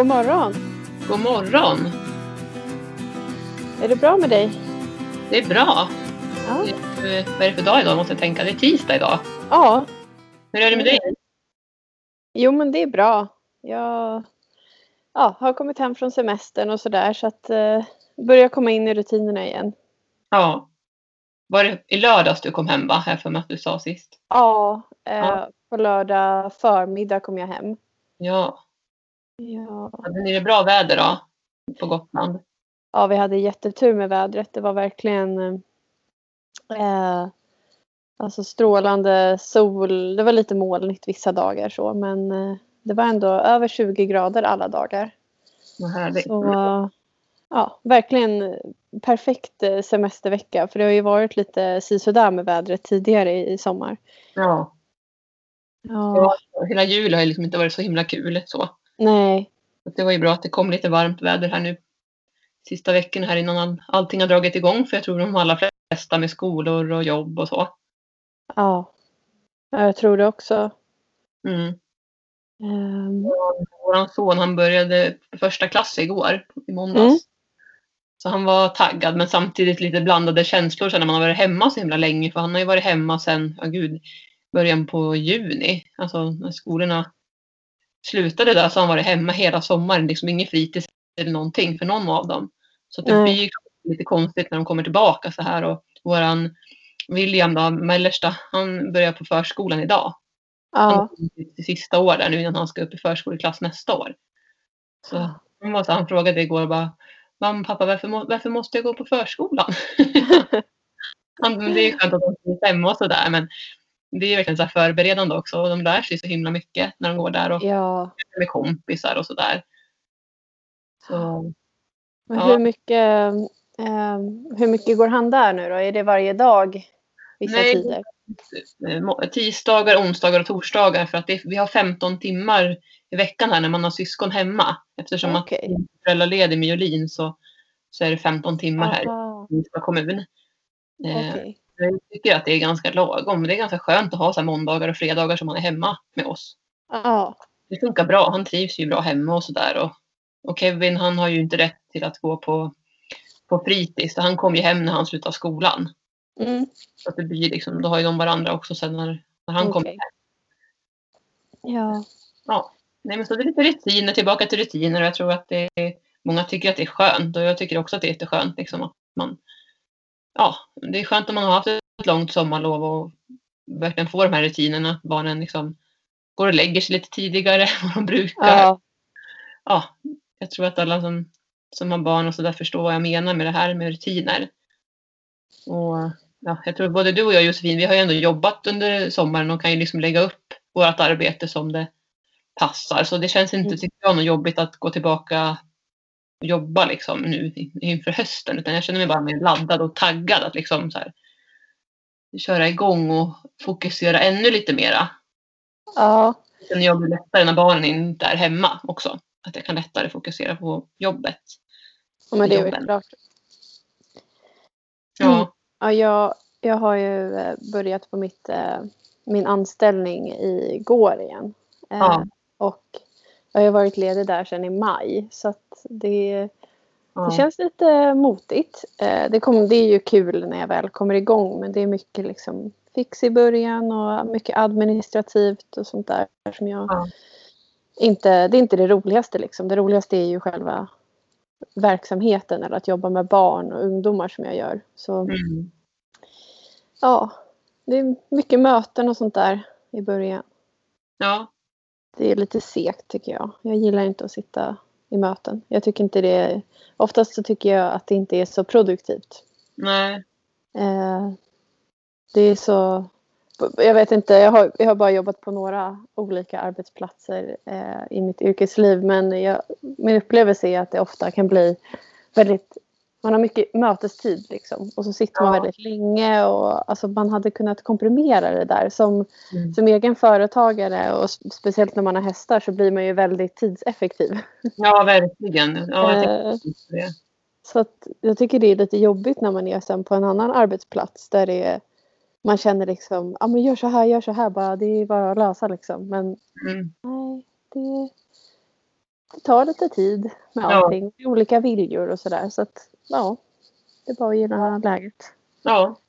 God morgon! God morgon! Är det bra med dig? Det är bra. Ja. Eh, Vad är det för dag idag måste jag tänka? Det är tisdag idag. Ja, Hur är det med dig? jo men det är bra. Jag ja, har kommit hem från semestern och sådär så att eh, börjar komma in i rutinerna igen. Ja. Var det i lördags du kom hem va? Här för mig att du sa sist. Ja, eh, Ja. på lördag förmiddag kom jag hem. Ja. Ja. Hade ni det bra väder då? På Gotland? ja, vi hade jättetur med vädret. Det var verkligen eh, alltså strålande sol. Det var lite molnigt vissa dagar så men eh, det var ändå över 20 grader alla dagar. Vad härligt. Så ja, verkligen perfekt eh, semestervecka. För det har ju varit lite sisådär med vädret tidigare i, i sommar. Ja. Ja, ja. Hela jul har ju liksom inte varit så himla kul så. Nej, Så Det var ju bra att det kom lite varmt väder här nu sista veckan här innan all- allting har dragit igång. För jag tror de allra flesta med skolor och jobb och så. ja. Ja, Jag tror det också. Mm. Ehm, Vår son han började första klass igår, i måndags. Mm. Så han var taggad men samtidigt lite blandade känslor sen när man har varit hemma så himla länge. För han har ju varit hemma sen, ja gud, början på juni. Alltså när skolorna slutade där så har han varit hemma hela sommaren. Liksom ingen fritids eller någonting för någon av dem. Så det Nej. blir lite konstigt när de kommer tillbaka så här. Och våran William då, mellersta, han börjar på förskolan idag. Han ja, i sista år där nu innan han ska upp i förskoleklass nästa år. Så han, var så, han frågade igår bara Mamma pappa varför, må, varför måste jag gå på förskolan? han, det är skönt att de är hemma och sådär men det är verkligen så här förberedande också och de lär sig så himla mycket när de går där och ja. med kompisar och sådär. Så, Men Ja. hur mycket, ehm, hur mycket går han där nu då? Är det varje dag? Vissa Nej. tider? eh, tisdagar, onsdagar och torsdagar för att det, vi har 15 timmar i veckan här när man har syskon hemma. Eftersom att jag är föräldraledig med Jolin så, så är det 15 timmar här Aha, i Ystad kommun. Eh. Jag tycker att det är ganska lagom. Det är ganska skönt att ha så måndagar och fredagar som han är hemma med oss. Ja, Det funkar bra. Han trivs ju bra hemma och sådär. Och, och Kevin han har ju inte rätt till att gå på, på fritids. Så han kom ju hem när han slutade skolan. mm, Så att det blir liksom, då har ju de varandra också sen när, när han kommer okej. Ja, Ja, nej men så det är lite rutiner, tillbaka till rutiner jag tror att det är, många tycker att det är skönt och jag tycker också att det är jätteskönt liksom att man, ja, det är skönt om man har haft ett långt sommarlov och verkligen får de här rutinerna, att barnen liksom går och lägger sig lite tidigare än vad de brukar. Ja. ja, jag tror att alla som, som har barn och sådär förstår vad jag menar med det här med rutiner. Och ja, jag tror både du och jag Josefin, vi har ju ändå jobbat under sommaren och kan ju liksom lägga upp vårt arbete som det passar. Så det känns inte, Mm. tycker jag, något jobbigt att gå tillbaka jobba liksom nu inför hösten. Utan jag känner mig bara mer laddad och taggad att liksom så här, köra igång och fokusera ännu lite mera. ja, Sen jag blir lättare när barnen inte är hemma också. Att jag kan lättare fokusera på jobbet. Ja, men det är väl klart. Ja, Ja, jag, jag har ju eh, börjat på mitt, eh, min anställning igår igen. Eh, Ja. Och jag har varit ledig där sedan i maj. Så det, ja. det känns lite motigt. Eh, Det, kom, det är ju kul när jag väl kommer igång. Men det är mycket liksom fix i början och mycket administrativt och sånt där. Som jag Ja. inte, det är inte det roligaste liksom. Det roligaste är ju själva verksamheten eller att jobba med barn och ungdomar som jag gör. Så Mm. Ja, det är mycket möten och sånt där i början. ja. Det är lite segt tycker jag. Jag gillar inte att sitta i möten. Jag tycker inte det är, oftast så tycker jag att det inte är så produktivt. Nej. Eh, det är så, jag vet inte, jag har, jag har bara jobbat på några olika arbetsplatser eh, i mitt yrkesliv men jag, min upplevelse är att det ofta kan bli väldigt man har mycket mötestid liksom och så sitter man Ja. väldigt länge och alltså man hade kunnat komprimera det där. Som, Mm. som egen företagare och speciellt när man har hästar så blir man ju väldigt tidseffektiv. Ja, verkligen. Ja, jag Eh, det. Så att jag tycker det är lite jobbigt när man är sen på en annan arbetsplats där det är, man känner liksom, ja men gör så här, gör så här bara, det är bara att lösa liksom. Men Mm. nej, det, det tar lite tid med Ja. allting. Olika viljor och sådär. Så att ja, det är bara att gilla läget. Ja.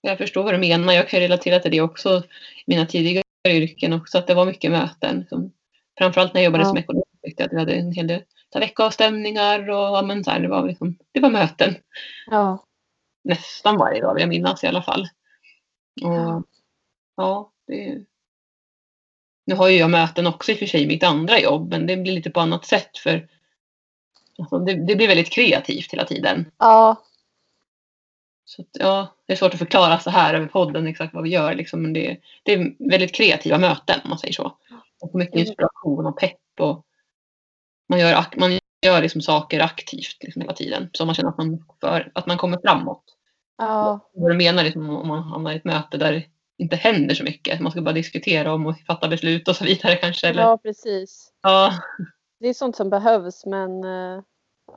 Jag förstår vad du menar. Jag kan relatera till det också i mina tidigare yrken också. Att det var mycket möten. Som, framförallt när jag jobbade Ja. som ekonom tyckte jag att vi hade en hel del veckoavstämningar och ja, men så här, det, var liksom, det var möten. Ja, Nästan varje dag vill jag minnas i alla fall. Och, Ja. ja, det, nu har ju jag möten också i och för sig i mitt andra jobb. Men det blir lite på annat sätt. för alltså, det, det blir väldigt kreativt hela tiden. ja, Så att, ja, det är svårt att förklara så här över podden exakt vad vi gör. Liksom, men det, det är väldigt kreativa möten om man säger så. Och mycket Mm. inspiration och pepp. Och man gör, man gör liksom saker aktivt liksom hela tiden. Så man känner att man, för, att man kommer framåt. ja, Vad du menar liksom, om man hamnar i ett möte där det inte händer så mycket. Man ska bara diskutera om och fatta beslut och så vidare kanske. Eller, ja, precis. ja, Det är sånt som behövs men eh,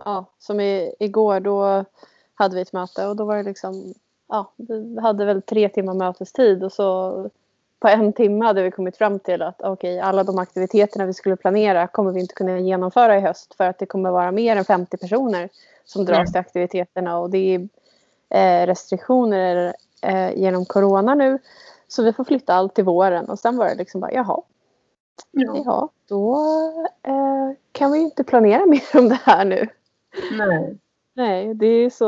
ja, som i, igår då hade vi ett möte och då var det liksom ja, vi hade väl tre timmar mötestid och så på en timme hade vi kommit fram till att okej, alla de aktiviteterna vi skulle planera kommer vi inte kunna genomföra i höst för att det kommer vara mer än 50 personer som dras Mm. till aktiviteterna och det är eh, restriktioner eh, genom corona nu så vi får flytta allt till våren och sen var det liksom bara jaha, ja, Ja, då eh, kan vi inte planera mer om det här nu. nej. Nej, det är så,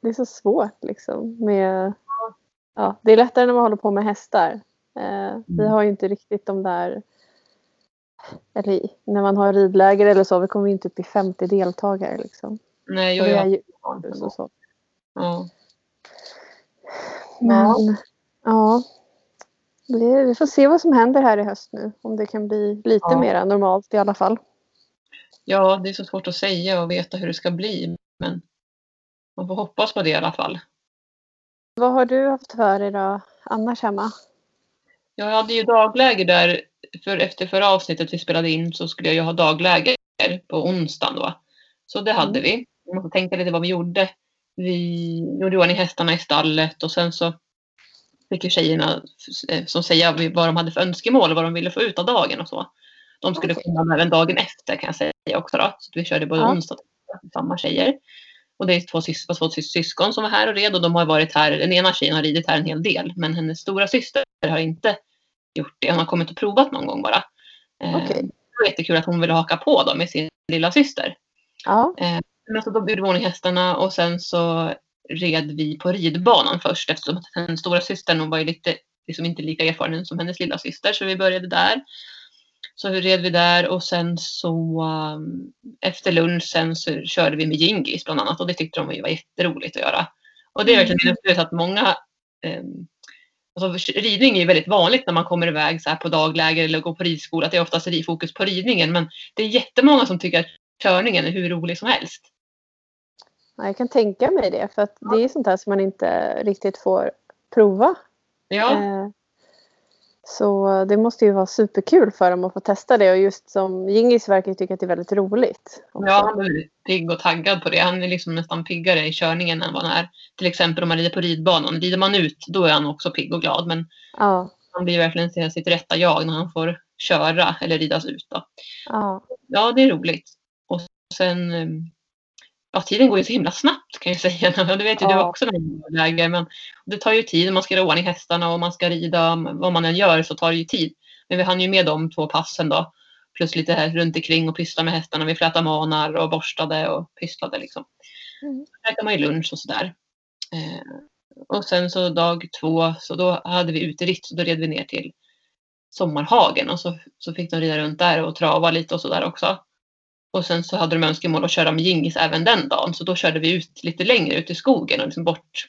det är så svårt liksom. Med, ja, det är lättare när man håller på med hästar. Eh, Vi Mm. har ju inte riktigt de där... Eller när man har ridläger eller så, vi kommer ju inte upp i 50 deltagare. Liksom. nej jag, jag, ju så, så. ja. Men ja, det, vi får se vad som händer här i höst nu. Om det kan bli lite Ja. mer normalt i alla fall. ja, det är så svårt att säga och veta hur det ska bli. Men man får hoppas på det i alla fall. Vad har du haft för dig då annars hemma? Jag hade ju dagläger där, för efter förra avsnittet vi spelade in så skulle jag ju ha dagläger på onsdagen då. Så det hade Mm. vi. Jag måste tänka lite vad vi gjorde. Vi gjorde i hästarna i stallet och sen så fick ju tjejerna eh, som säga vad de hade för önskemål och vad de ville få ut av dagen och så. De skulle Okej. komma även dagen efter kan jag säga också då. Så vi körde både Ja. onsdag och samma tjejer. Och det är två, sys- två sys- syskon som var här och red och de har varit här, den ena tjejen har ridit här en hel del men hennes stora syster har inte gjort det. Hon har kommit och provat någon gång bara. Eh, Okej. Det var jättekul att hon ville haka på då med sin lilla syster. Ja, Men så då gjorde vi ordning hästarna och sen så red vi på ridbanan först eftersom hennes stora syster hon var ju lite, liksom inte lika erfaren som hennes lilla syster så vi började där. Så red vi där och sen så um, efter lunchen så körde vi med Gingis bland annat och det tyckte de var jätteroligt att göra. Och det är verkligen min upplevelse att många um, Alltså, ridning är väldigt vanligt när man kommer iväg så här på dagläger eller går på ridskola. Att det är oftast fokus på ridningen. Men det är jättemånga som tycker att körningen är hur rolig som helst. Ja, Jag kan tänka mig det för att det är sånt här som man inte riktigt får prova. Ja, Eh, Så det måste ju vara superkul för dem att få testa det och just som Gingis verkar tycka att det är väldigt roligt. också. ja han är väldigt pigg och taggad på det. Han är liksom nästan piggare i körningen än vad han är. Till exempel om man rider på ridbanan. Rider man ut då är han också pigg och glad. Men ja, han blir verkligen till sitt rätta jag när han får köra eller ridas ut. Då. ja, Ja, det är roligt. Och sen eh, ja, tiden går ju så himla snabbt kan jag säga. Det vet ju du Ja. också när du är i läger. Men det tar ju tid. Man ska göra ordning hästarna och man ska rida. Vad man än gör så tar det ju tid. Men vi hann ju med de två passen då. Plus lite här runt omkring och pyssla med hästarna. Vi flätade manar och borstade och pysslade liksom. Mm. Käkade man ju lunch och sådär. Eh, och sen så dag två så då hade vi uteritt. Så då red vi ner till Sommarhagen och så, så fick de rida runt där och trava lite och sådär också. Och sen så hade de önskemål att köra med Gingis även den dagen. Så då körde vi ut lite längre ut i skogen och liksom bort,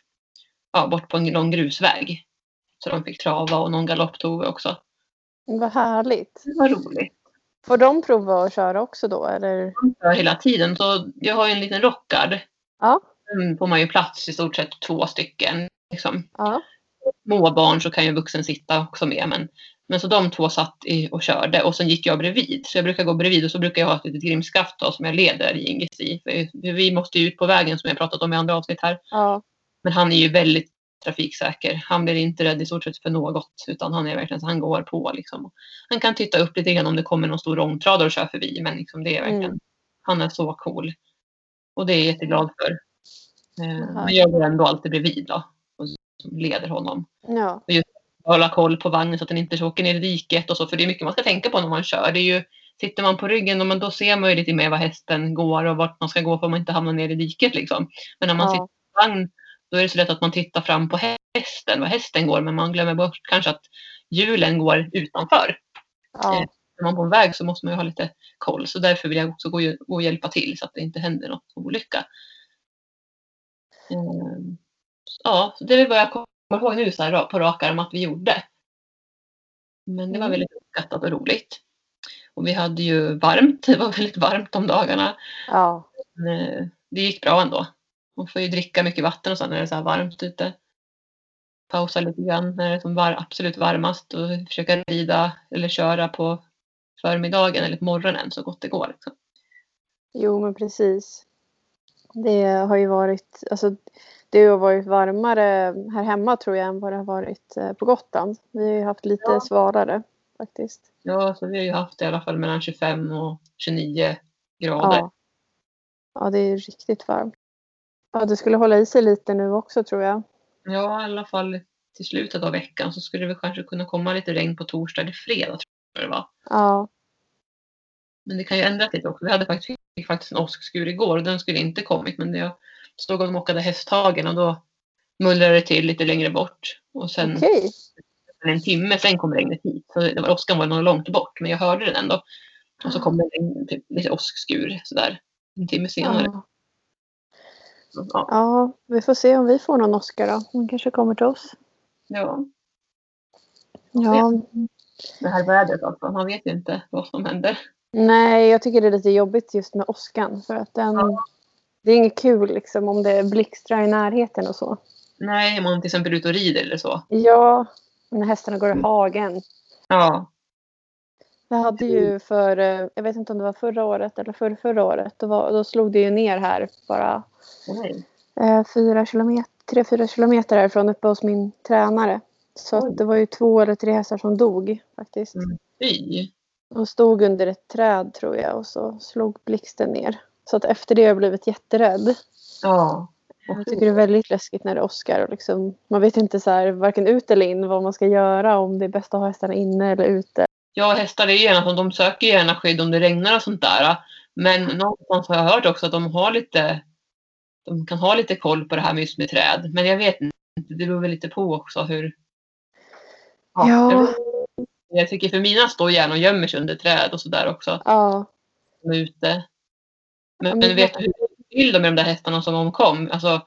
ja, bort på en lång grusväg. Så de fick trava och någon galopp tog vi också. vad härligt. Det var roligt. Får de prova att köra också då eller? Ja, Hela tiden. Så jag har ju en liten rockard. Ja, Den får man ju plats i stort sett två stycken. Liksom. ja, Små barn så kan ju en vuxen sitta också med. Men, men så de två satt i och körde och sen gick jag bredvid. Så jag brukar gå bredvid och så brukar jag ha ett litet grimskaft då, som jag leder i. För vi måste ju ut på vägen som jag pratat om i andra avsnitt här. ja, Men han är ju väldigt trafiksäker. Han blir inte rädd i stort sett för något utan han är verkligen så han går på liksom. Han kan titta upp lite grann om det kommer någon stor ångtradare och kör förbi men liksom det är verkligen, mm. han är så cool. Och det är jag jätteglad för. Eh, men jag går ändå alltid bredvid då och leder honom. Ja. Och just hålla koll på vagnen så att den inte åker ner i diket och så för det är mycket man ska tänka på när man kör. Det är ju Sitter man på ryggen då ser man ju lite mer var hästen går och vart man ska gå för att man inte hamnar ner i diket. Liksom. Men när man ja. sitter på vagn då är det så lätt att man tittar fram på hästen, var hästen går, men man glömmer bort kanske att hjulen går utanför. Ja. Eh, när man är på en väg så måste man ju ha lite koll, så därför vill jag också gå, gå och hjälpa till så att det inte händer något olycka. Eh, ja, det är vad jag kommer ihåg nu så här, på rak arm att vi gjorde. Men det var mm. väldigt uppskattat och roligt. Och vi hade ju varmt, det var väldigt varmt de dagarna. Ja. Men, eh, det gick bra ändå. Man får ju dricka mycket vatten och så när det är så varmt ute. Pausa lite grann när det är som var absolut varmast och försöka rida eller köra på förmiddagen eller på morgonen så gott det går. Liksom. Jo men precis. Det har ju varit, alltså det har varit varmare här hemma tror jag än vad det har varit eh, på Gotland. Vi har ju haft lite ja. svalare faktiskt. Ja, så vi har ju haft i alla fall mellan 25 och 29 grader. Ja, ja det är riktigt varmt. Ja, det skulle hålla i sig lite nu också tror jag. Ja, i alla fall till slutet av veckan så skulle det kanske kunna komma lite regn på torsdag eller fredag tror jag det var. Ja. Men det kan ju ändras lite också. Vi hade faktiskt, faktiskt en åskskur igår och den skulle inte kommit men jag stod och mockade hästhagen och då mullrade det till lite längre bort. Och sen okay. en timme sen kom regnet hit. Så det var, åskan var nog långt bort men jag hörde den ändå. Och så kom det en typ, lite åskskur sådär en timme senare. Ja. Ja. ja, vi får se om vi får någon Oscar då. Hon kanske kommer till oss. Ja. Ja. Det här vädret alltså, man vet ju inte vad som händer. Nej, jag tycker det är lite jobbigt just med åskan för att den, ja. det är inget kul liksom om det blixtrar i närheten och så. Nej, om man till exempel är ute och rider eller så. Ja, när hästarna går i hagen. Ja. Jag hade ju för, eh, jag vet inte om det var förra året eller för förra året, då, var, då slog det ju ner här bara eh, fyra kilometer, tre, fyra kilometer härifrån uppe hos min tränare. Så det var ju två eller tre hästar som dog faktiskt. Mm. De stod under ett träd tror jag och så slog blixten ner. Så att efter det har jag blivit jätterädd. Ja. Jag tycker det är väldigt läskigt när det åskar och liksom, man vet inte så här, varken ut eller in vad man ska göra om det är bäst att ha hästarna inne eller ute. Ja, hästar är gärna de söker gärna skydd om det regnar och sånt där. Men någonstans har jag hört också att de har lite de kan ha lite koll på det här med just med träd. Men jag vet inte, det beror väl lite på också hur... Ja. ja. Jag, tycker för mina står gärna och gömmer sig under träd och sådär också. Ja. De är ute. Men, men, vet du hur vill de med de där hästarna som omkom? Alltså,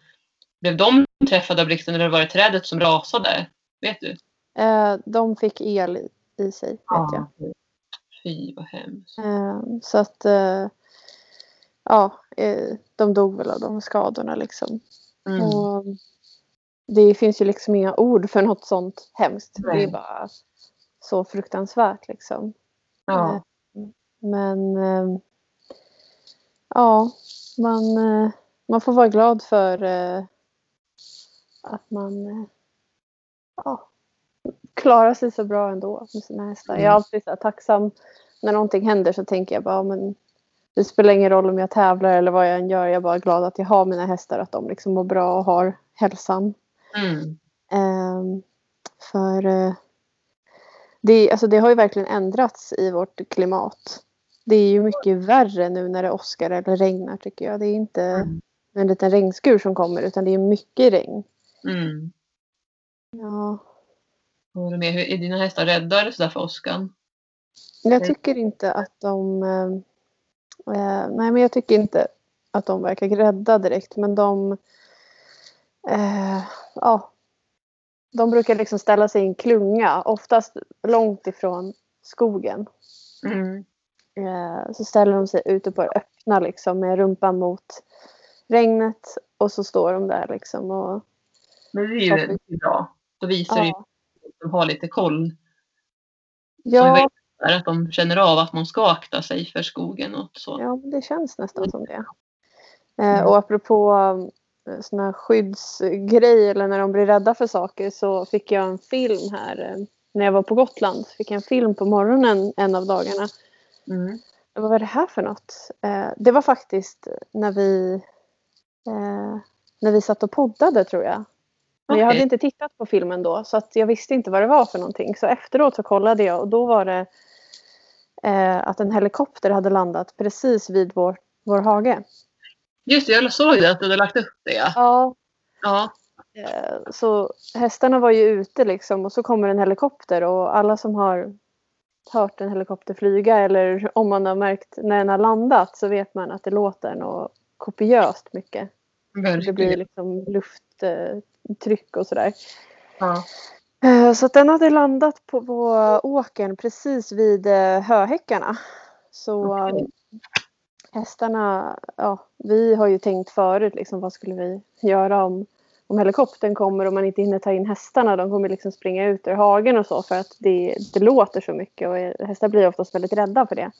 blev de träffade av blixten eller var det trädet som rasade? Vet du? Eh, de fick el i, sig, vet ja. jag. Fy vad hemskt. Eh, så att eh, ja, eh, de dog väl av de skadorna liksom. Mm. Och det finns ju liksom inga ord för något sånt hemskt. Nej. Det är bara så fruktansvärt liksom. Ja. Eh, men eh, ja, man, man får vara glad för att man ja, klarar sig så bra ändå med sina hästar. Jag är mm. alltid så tacksam när någonting händer så tänker jag bara men det spelar ingen roll om jag tävlar eller vad jag än gör. Jag är bara glad att jag har mina hästar, att de liksom mår bra och har hälsan. Mm. Um, för det, alltså det har ju verkligen ändrats i vårt klimat. Det är ju mycket värre nu när det åskar eller regnar tycker jag. Det är inte mm. en liten regnskur som kommer utan det är mycket regn. Mm. Ja. Och med, är dina hästar rädda sådär för åskan? Jag tycker inte att de ehm, Eh, nej, men jag tycker inte att de verkar rädda direkt, men de... Eh, ja, de brukar liksom ställa sig i en klunga, oftast långt ifrån skogen. Mm. Eh, så ställer de sig ute på det öppna liksom, med rumpan mot regnet och så står de där liksom. Och, men det är ju bra. Då visar ja. det att de har lite koll. Ja att de känner av att man ska akta sig för skogen och så. Ja, det känns nästan som det. Eh, mm. och apropå sån här skyddsgrej eller när de blir rädda för saker så fick jag en film här eh, när jag var på Gotland. Fick jag en film på morgonen en av dagarna. Mm. Vad var det här för något? Eh, det var faktiskt när vi, eh, när vi satt och poddade tror jag. Men jag hade inte tittat på filmen då så att jag visste inte vad det var för någonting. Så efteråt så kollade jag och då var det att en helikopter hade landat precis vid vår, vår hage. Just det, jag såg det att du hade lagt upp det. Ja. Ja. Eh, Så hästarna var ju ute liksom och så kommer en helikopter och alla som har hört en helikopter flyga eller om man har märkt när den har landat så vet man att det låter något kopiöst mycket. Det blir liksom lufttryck och sådär. Ja. Eh, Så att den hade landat på, på åkern precis vid eh, höhäckarna. Så Okej. Hästarna, ja, vi har ju tänkt förut liksom vad skulle vi göra om, om helikoptern kommer och man inte hinner ta in hästarna. De kommer liksom springa ut ur hagen och så för att det, det låter så mycket och hästar blir oftast väldigt rädda för det.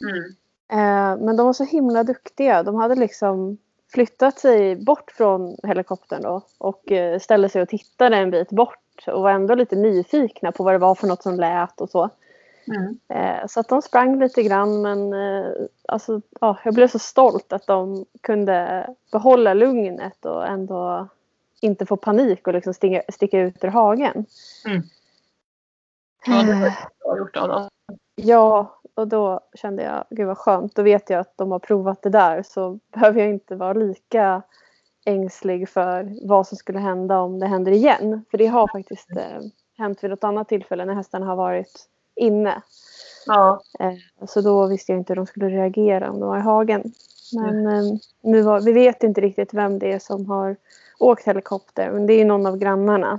Mm. Eh, men de var så himla duktiga. De hade liksom flyttat sig bort från helikoptern då och eh, ställde sig och tittade en bit bort och var ändå lite nyfikna på vad det var för något som lät och så. Mm. Eh, så att de sprang lite grann men eh, alltså, ja, jag blev så stolt att de kunde behålla lugnet och ändå inte få panik och liksom sticka, sticka ut ur hagen. Mm. Ja, det var Eh, bra gjort av dem. Ja, och då kände jag, gud vad skönt, då vet jag att de har provat det där så behöver jag inte vara lika ängslig för vad som skulle hända om det händer igen. För det har faktiskt eh, hänt vid något annat tillfälle när hästarna har varit inne. Ja. Eh, så då visste jag inte hur de skulle reagera om de var i hagen. Men eh, nu var, vi vet inte riktigt vem det är som har åkt helikopter. Men det är någon av grannarna,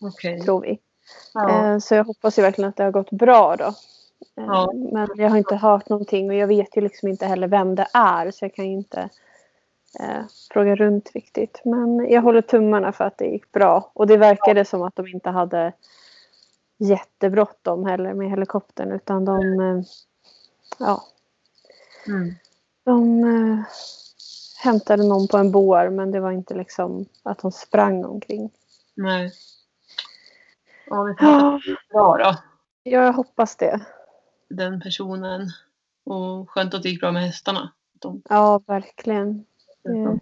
Okej. tror vi. Ja. Eh, Så jag hoppas ju verkligen att det har gått bra då. Eh, Ja. Men jag har inte hört någonting och jag vet ju liksom inte heller vem det är så jag kan ju inte eh, fråga runt riktigt. Men jag håller tummarna för att det gick bra och det verkade som att de inte hade jättebråttom heller med helikoptern utan de eh, ja, Mm. de eh, hämtade någon på en bår men det var inte liksom att de sprang omkring. Nej. Ja, att det är bra då. Jag hoppas det. Den personen. Och skönt att det gick bra med hästarna. De Ja, verkligen. de Det-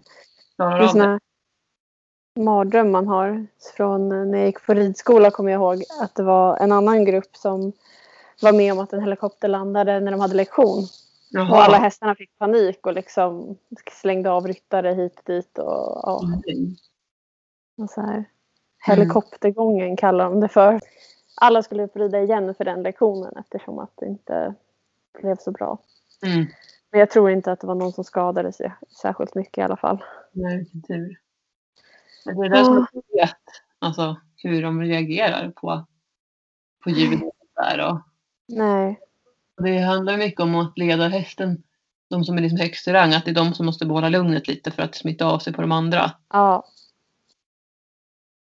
klarar Det är såna mardröm man har. Från när jag gick på ridskola kommer jag ihåg att det var en annan grupp som var med om att en helikopter landade när de hade lektion. Och alla Jaha. hästarna fick panik och liksom slängde av ryttare hit och dit. Och, ja, Mm. och så här. Helikoptergången kallar de det för. Alla skulle få rida igen för den lektionen eftersom att det inte blev så bra. Mm. Men jag tror inte att det var någon som skadade sig särskilt mycket i alla fall. Nej, vilken tur. Men det är det som jag vet. Alltså hur de reagerar på, på ljudet där. Och, Nej, det handlar mycket om att leda hästen. De som är liksom högst i rang. Att det är de som måste behålla lugnet lite för att smitta av sig på de andra. Ja.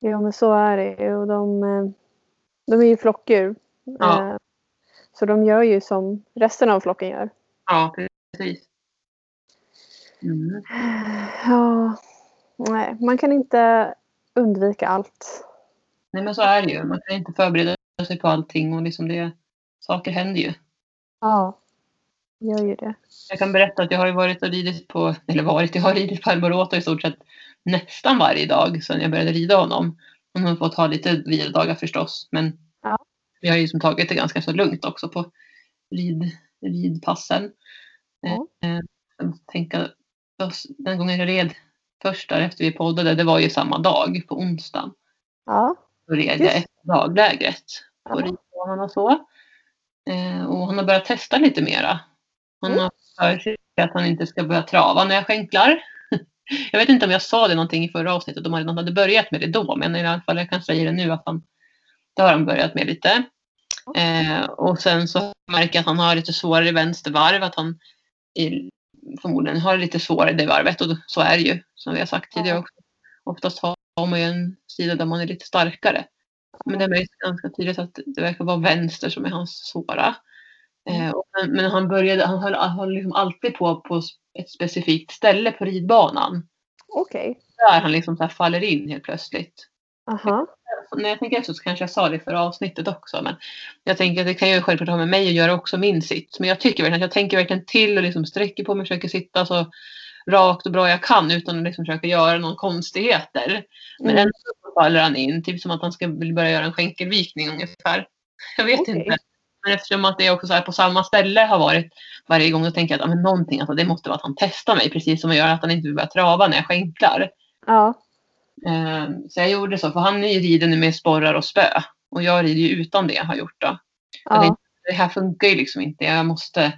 Jo men så är det ju. Och de, eh, de är ju flockdjur. Ja. Eh, Så de gör ju som resten av flocken gör. Ja, precis. Mm. Ja. Nej, man kan inte undvika allt. Nej men så är det ju. Man kan inte förbereda sig på allting och liksom det, saker händer ju. Ja. Gör ju det. Jag kan berätta att jag har varit och ridit på, eller varit, jag har ridit på Alborota i stort sett nästan varje dag sedan jag började rida honom. Han har fått ha lite vilodagar förstås, men Ja. vi har ju som tagit det ganska så lugnt också på rid, ridpassen. Ja. Eh, jag tänker, den gången jag red först där efter vi poddade, det var ju samma dag på onsdagen. Ja. Då red jag efter daglägret på Ja. ridbanan och så. Eh, och han har börjat testa lite mera. Han Mm. har för sig att han inte ska börja trava när jag skänklar. Jag vet inte om jag sa det någonting i förra avsnittet, om han hade börjat med det då, men i alla fall jag kan säga det nu att han, det har han börjat med lite. Eh, och sen så märker jag att han har lite svårare i vänster varv, att han i, förmodligen har lite svårare det varvet och så är det ju, som vi har sagt tidigare också. Oftast har man ju en sida där man är lite starkare. Men det märks ganska tydligt att det verkar vara vänster som är hans svåra. Eh, och, men, men han började, han höll, höll liksom alltid på på ett specifikt ställe på ridbanan. Okej. där han liksom så faller in helt plötsligt. Aha. När jag tänker efter så kanske jag sa det i förra avsnittet också. Men jag tänker att det kan ju självklart ha med mig att göra också min sitt. Men jag tycker verkligen att jag tänker verkligen till och liksom sträcker på mig, försöker sitta så rakt och bra jag kan utan att liksom försöka göra någon konstigheter. Men Mm. ändå faller han in, typ som att han ska börja göra en skänkelvikning ungefär. Jag vet Okej. inte. Men eftersom att det också så här på samma ställe har varit varje gång, då tänker jag att ja, men någonting, alltså, det måste vara att han testar mig, precis som att göra att han inte vill börja trava när jag skänklar. Ja. Eh, så jag gjorde så, för han är ju rider nu med sporrar och spö. Och jag rider ju utan det, har gjort då. Ja. tänkte, det här funkar ju liksom inte. Jag måste,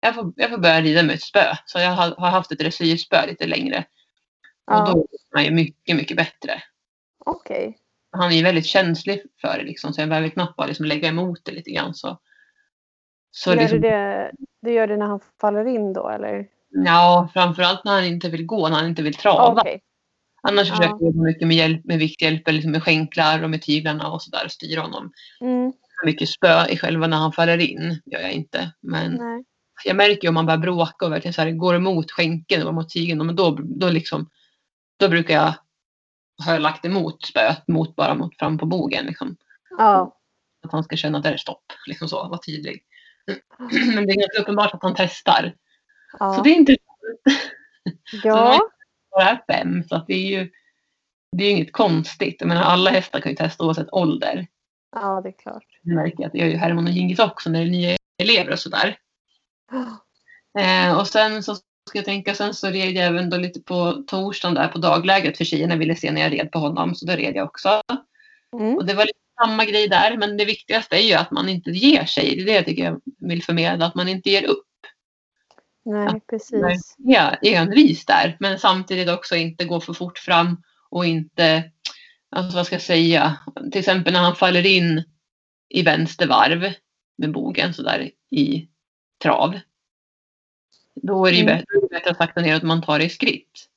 jag får, jag får börja rida med ett spö. Så jag har, har haft ett dressyrspö lite längre. Och Ja. då är han ju mycket, mycket bättre. Okej. Han är ju väldigt känslig för det liksom, så jag behöver knappt bara liksom lägga emot det lite grann. Så, så Gör liksom, du det, du gör det när han faller in då eller? ja, framförallt när han inte vill gå, när han inte vill trava. Okej. Annars Ja. försöker jag mycket med, hjälp, med vikthjälp, liksom med skänklar och med tyglarna och sådär styra honom. Mm. mycket spö i själva när han faller in. gör jag inte. Men Nej. jag märker ju om man börjar bråka och verkligen så här, går emot skänken och mot tygen. Men då, då, liksom, då brukar jag har jag lagt emot spöet mot bara mot fram på bogen. Liksom. Ja. Att han ska känna att det är stopp. Liksom så, vara tydlig. Men det är ganska uppenbart att han testar. Så Ja. det är inte ja. bara fem. Så att det är ju det är inget konstigt. Jag menar, alla hästar kan ju testa oavsett ålder. Ja, det är klart. Det märker jag att det gör ju Herman och Gingis också när det är nya elever och sådär. Eh, och sen så ska jag tänka, sen så red jag även då lite på torsdagen där på dagläget för tjejerna ville se när jag red på honom. Så då red jag också. Mm. Och det var lite samma grej där. Men det viktigaste är ju att man inte ger sig. Det är det jag tycker jag vill förmedla. Att man inte ger upp. Nej, precis. Ja, envis där. Men samtidigt också inte gå för fort fram. Och inte, alltså vad ska jag säga. Till exempel när han faller in i vänster varv med bogen sådär i trav. Då är det ju Mm. bättre, att sakta ner att man tar det i skritt.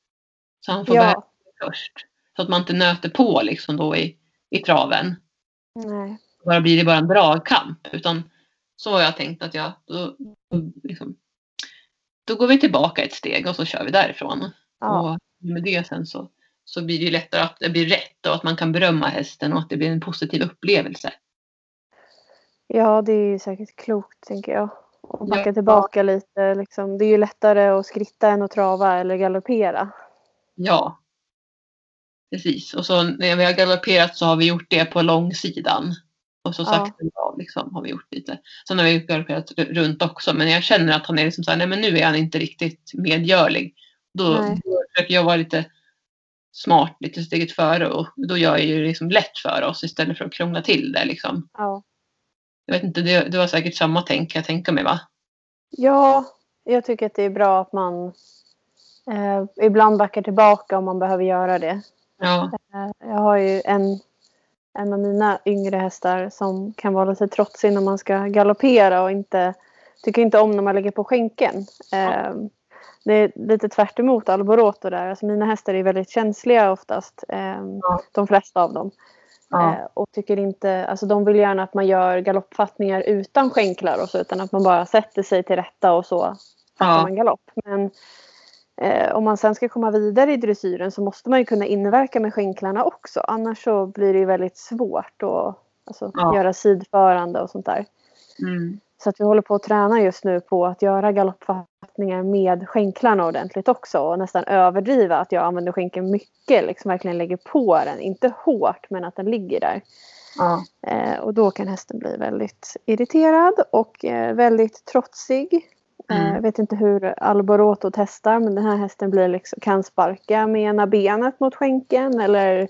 Så han får Ja. först. Så att man inte nöter på liksom då i, i traven. Nej. Bara blir det bara en dragkamp. Utan så har jag tänkt att jag, då, liksom, då går vi tillbaka ett steg och så kör vi därifrån. Ja. Och med det sen så, så blir det lättare att det blir rätt och att man kan berömma hästen och att det blir en positiv upplevelse. ja, det är ju säkert klokt tänker jag. Och backa Ja. tillbaka lite. Liksom. Det är ju lättare att skritta än att trava eller galoppera. Ja. Precis. Och så när vi har galopperat så har vi gjort det på långsidan. Och så Ja. sakta av liksom har vi gjort lite. Sen har vi galopperat runt också. Men jag känner att han är liksom så här, nej men nu är han inte riktigt medgörlig. Då, då försöker jag vara lite smart, lite steget före. Och då gör jag ju liksom lätt för oss istället för att krångla till det liksom. Ja. Jag vet inte, det, det var säkert samma tänk jag tänka mig va? Ja, jag tycker att det är bra att man eh, ibland backar tillbaka om man behöver göra det. Ja. Eh, jag har ju en, en av mina yngre hästar som kan vara lite trotsig när man ska galoppera och inte tycker inte om när man lägger på skänken. Eh, det är lite tvärt emot Alboroto där. Alltså mina hästar är väldigt känsliga oftast. Eh, De flesta av dem. Ja. Eh, och tycker inte, alltså de vill gärna att man gör galoppfattningar utan skänklar och så utan att man bara sätter sig till rätta och så fattar Ja. man galopp. Men eh, om man sen ska komma vidare i dressyren så måste man ju kunna inverka med skänklarna också. Annars så blir det ju väldigt svårt att alltså, Ja. göra sidförande och sånt där. Mm. Så att vi håller på att träna just nu på att göra galoppfattningar med skänklarna ordentligt också och nästan överdriva att jag använder skänken mycket, liksom verkligen lägger på den. Inte hårt men att den ligger där. Ja. Eh, och då kan hästen bli väldigt irriterad och eh, väldigt trotsig. Eh, Mm. jag vet inte hur Alboroto testar men den här hästen blir liksom, kan sparka med ena benet mot skänken eller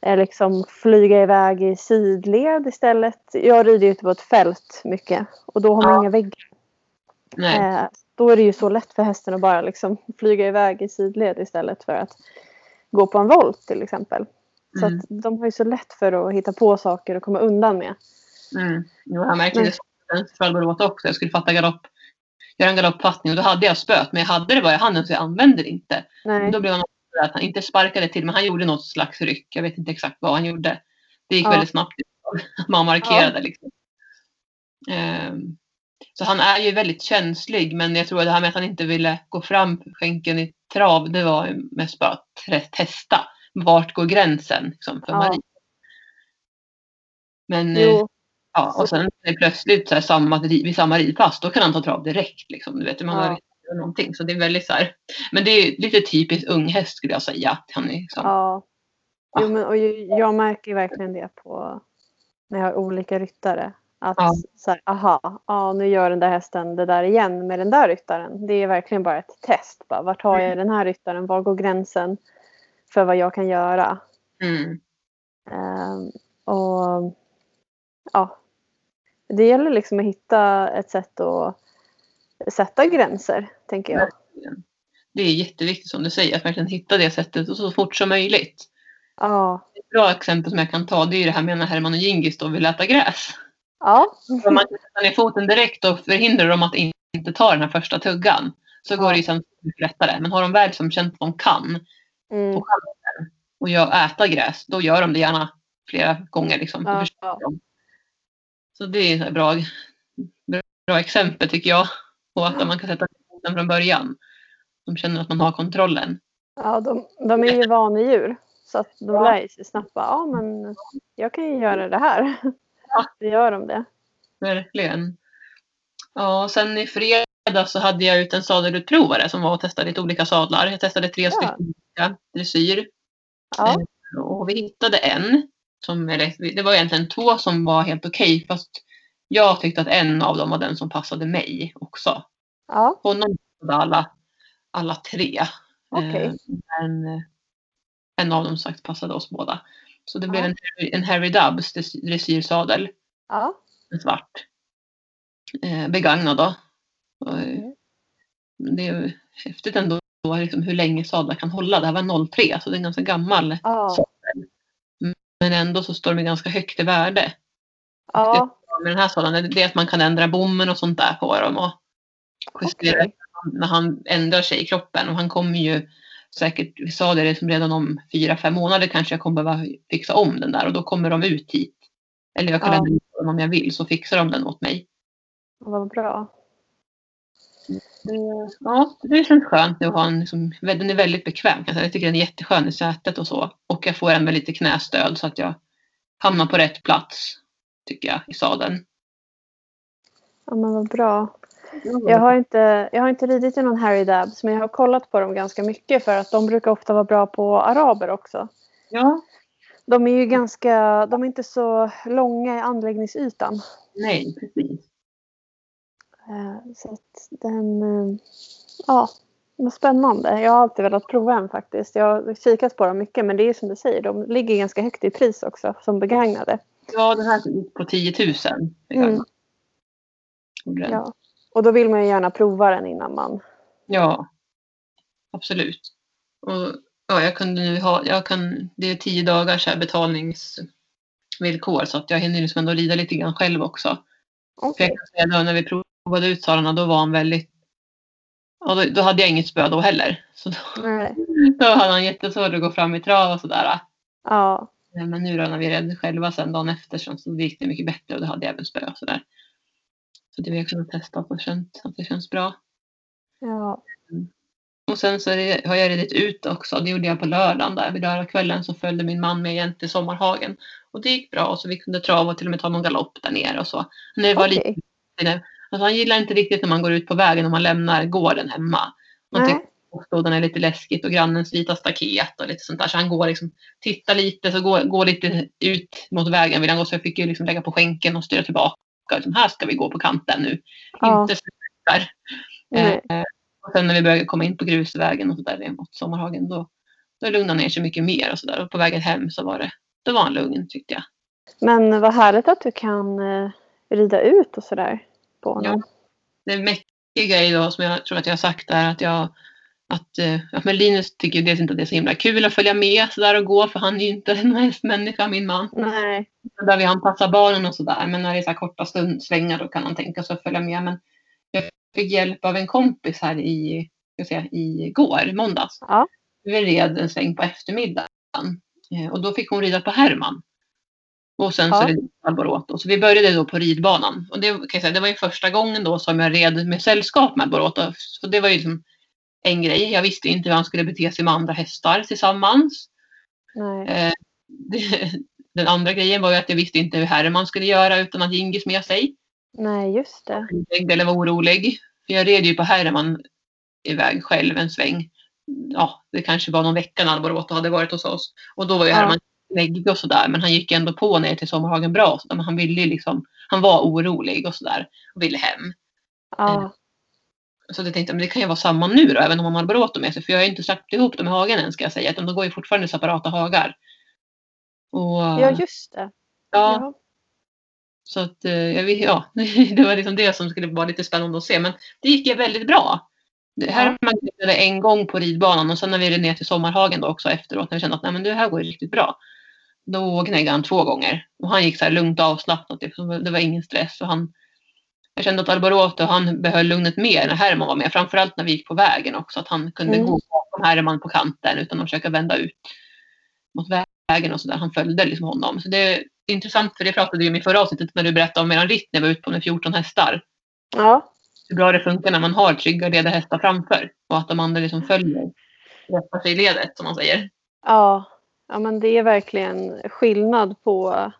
eh, liksom flyga iväg i sidled istället. Jag rider ju ute på ett fält mycket och då har man Ja. inga väggar. Eh, då är det ju så lätt för hästen att bara liksom flyga iväg i sidled istället för att gå på en volt till exempel. Så Mm. att de har ju så lätt för att hitta på saker och komma undan med. Mm. Jo, jag märkte Men- det för Alborota också. Jag skulle fatta galopp, göra en galoppfattning och då hade jag spöet. Men jag hade det bara i handen så jag använde det inte. Nej. Då blev han att han inte sparkade till men han gjorde något slags ryck. Jag vet inte exakt vad han gjorde. Det gick Ja. väldigt snabbt. Man markerade liksom. Ehm, så han är ju väldigt känslig men jag tror att det här med att han inte ville gå fram skänken i trav, det var mest bara att te- testa. Vart går gränsen liksom, för Ja. Marie? Men eh, Jo, ja, och sen är det plötsligt så här, samma, vid samma ridpass, då kan han ta trav direkt. Liksom, du vet, man Ja. har någonting. Så det är väldigt så här. Men det är lite typiskt ung häst skulle jag säga. Han är liksom, ja. Jo, Ja. men, och jag märker verkligen det på när jag har olika ryttare. Att Ja. så här, aha, ja, nu gör den där hästen det där igen med den där ryttaren. Det är verkligen bara ett test. Bara, vart har jag den här ryttaren? Var går gränsen för vad jag kan göra? mm, Ehm, och ja, det gäller liksom att hitta ett sätt att sätta gränser, tänker jag. Det är jätteviktigt som du säger, att verkligen hitta det sättet och så fort som möjligt. Ja, Ett bra exempel som jag kan ta det är ju det här med när Herman och Gingis då vill äta gräs. ja, Om man sätta ner foten direkt och förhindra dem att in- inte ta den här första tuggan så går det ju sen lättare. Men har de väl som känt att de kan mm, och gör, äta gräs, då gör de det gärna flera gånger. Liksom. Ja. Så det är ett bra, bra exempel tycker jag. Och att man kan sätta foten från början. De känner att man har kontrollen. ja de, de är ju vanedjur. Så att de Ja. lär sig snabbt ja men jag kan ju göra det här. Ja. Då gör de det. Verkligen. Ja, och sen i fredags så hade jag ut en sadelutprovare som var och testade lite olika sadlar. Jag testade tre Ja. stycken olika dressyr. Ja, Och vi hittade en. Som, eller, det var egentligen två som var helt okej. fast jag tyckte att en av dem var den som passade mig också. ja, Honom passade alla, alla tre. Okej. Eh, Men eh, en av dem sagt passade oss båda. Så det blev Ja. en, Harry- en Harry Dubbs dress- dressyrsadel. ja, En svart. Eh, begagnad då. Och, Mm. Det är häftigt ändå liksom, hur länge sadlar kan hålla. Det här var 03 så det är en ganska gammal ja, sadel. Men ändå så står de ganska högt i värde. ja, Med den här sadeln, det är att man kan ändra bommen och sånt där på dem. Och justera okej. när han ändrar sig i kroppen. Och han kommer ju säkert, vi sa det liksom redan om fyra, fem månader kanske jag kommer behöva fixa om den där. Och då kommer de ut hit. Eller jag kan Ja. ändra om jag vill så fixar de den åt mig. Vad bra. Ja, det känns skönt att ha en, liksom, den är väldigt bekväm. Jag tycker den är jätteskön i sätet och så. Och jag får även lite knästöd så att jag hamnar på rätt plats. Tycker jag i sadeln. Ja, men vad bra. Jag har, inte, jag har inte ridit i någon Harry Dabs men jag har kollat på dem ganska mycket för att de brukar ofta vara bra på araber också. Ja, De är ju ganska, de är inte så långa i anläggningsytan. nej precis. Eh, Så att den, eh, ja, vad spännande. Jag har alltid velat prova en faktiskt. Jag har kikat på dem mycket men det är som du säger, de ligger ganska högt i pris också som begagnade. Ja, den här gick på 10 000. Mm. Ja. Och då vill man ju gärna prova den innan man... Ja, absolut. Och, ja, jag kunde nu ha, jag kan, det är tio dagars betalningsvillkor så att jag hinner liksom ändå rida lite grann själv också. För jag kan säga då, när vi provade ut salarna då var han väldigt, ja, då, då hade jag inget spö då heller. Så då, Nej. då hade han jättesvårt att gå fram i trav och sådär. Ja. Men nu då när vi red själva sen dagen efter så så gick det mycket bättre och då hade jag även spö och sådär. Så det har jag kunnat testa och känt att det känns bra. Ja. Och sen så har jag ridit ut också. Det gjorde jag på lördagen där. Vid lördagskvällen så följde min man med igen till Sommarhagen. Och det gick bra. Och så vi kunde trava och till och med ta någon galopp där nere och så. När det var Okej. lite, alltså han gillar inte riktigt när man går ut på vägen och man lämnar gården hemma. Han Nej. tycker åskådaren är lite läskigt och grannens vita staket och lite sånt där. Så han går liksom, tittar lite, så går, går lite ut mot vägen vill han gå. Så jag fick ju liksom lägga på skänken och styra tillbaka. Liksom, här ska vi gå på kanten nu. Ja. Inte så där. Eh, och sen när vi började komma in på grusvägen och så där mot Sommarhagen då, då lugnade han ner sig mycket mer och så där. Och på vägen hem så var det, då var han lugn tyckte jag. Men vad härligt att du kan eh, rida ut och sådär på honom. Det mäckiga är då som jag tror att jag har sagt är att jag att, eh, att men Linus tycker dels inte att det är så himla kul att följa med så där och gå för han är ju inte en hästmänniska min man. Nej. Där vill han passa barnen och sådär. Men när det är så här korta stund, svängar då kan han tänka sig att följa med. Men jag fick hjälp av en kompis här i, ska säga, igår, måndags. Ja. Vi red en sväng på eftermiddagen. Eh, Och då fick hon rida på Herman. Och sen så Ja. red vi på Alboroto. Så vi började då på ridbanan. Och det, kan jag säga, det var ju första gången då som jag red med sällskap med Alboroto. Så det var ju liksom en grej. Jag visste inte hur han skulle bete sig med andra hästar tillsammans. Eh, det, den andra grejen var ju att jag visste inte hur Herman skulle göra utan att Gingis med sig. Nej, just det. Eller var orolig. För jag red ju på Herman iväg själv en sväng. Ja, det kanske var någon vecka när Alboroto hade varit hos oss. Och då var ju Ja. Herman läggig och sådär. Men han gick ändå på ner till Sommarhagen bra. Men han ville liksom, han var orolig och sådär. Och ville hem. Ja. Så jag tänkte, men det kan ju vara samma nu då, även om man har Alboroto med sig. För jag har ju inte släppt ihop dem i hagen än ska jag säga. Utan de går ju fortfarande i separata hagar. Och, ja, just det. ja, Ja. Så att, eh, ja, det var liksom det som skulle vara lite spännande att se. Men det gick ju väldigt bra. Det här Ja. man en gång på ridbanan och sen när vi red ner till Sommarhagen då också efteråt när vi kände att Nej, men det här går ju riktigt bra. Då gnäggade han två gånger. Och han gick så här lugnt och avslappnat. Det var ingen stress. Och han, jag kände att Alboroto han behöll lugnet mer när Herman var med. Framförallt när vi gick på vägen också. Att han kunde Mm. gå bakom Herman på kanten utan att försöka vända ut mot vägen och sådär. Han följde liksom honom. Så det är intressant för det pratade vi om i förra avsnittet när du berättade om eran ritt när vi var ute på med 14 hästar. Ja. Hur bra det funkar när man har trygga ledarhästar framför och att de andra liksom följer. Rättar sig i ledet som man säger. Ja. Ja, men det är verkligen skillnad på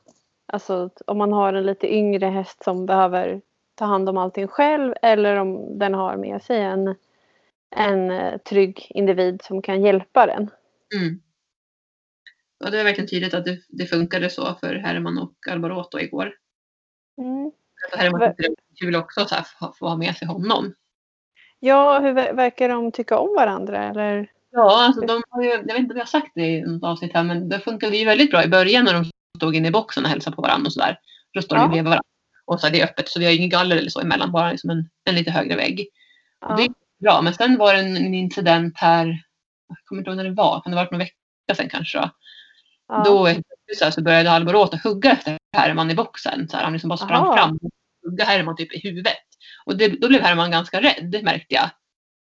alltså, om man har en lite yngre häst som behöver ta hand om allting själv eller om den har med sig en, en eh, trygg individ som kan hjälpa den. Mm. Ja, det är verkligen tydligt att det, det funkade så för Herman och Alboroto igår. Mm. För Herman tyckte det var kul också att få, få ha med sig honom. Ja, hur ver- verkar de tycka om varandra? Eller? Ja, alltså de har ju, jag vet inte om jag har sagt det i något avsnitt här, men det funkade ju väldigt bra i början när de stod inne i boxen och hälsade på varandra och sådär. Då står de Ja. bredvid varandra. Och så är det öppet, så vi har ingen galler eller så emellan, bara liksom en, en lite högre vägg. Och det Ja. är bra, men sen var det en, en incident här, jag kommer inte ihåg när det var, kan det ha varit någon vecka sedan kanske då? Ja. Då så, här, så började Alboroto hugga efter Herman i boxen. Så här, han liksom bara sprang Aha. fram och hugga Herman typ i huvudet. Och det, då blev Herman ganska rädd märkte jag.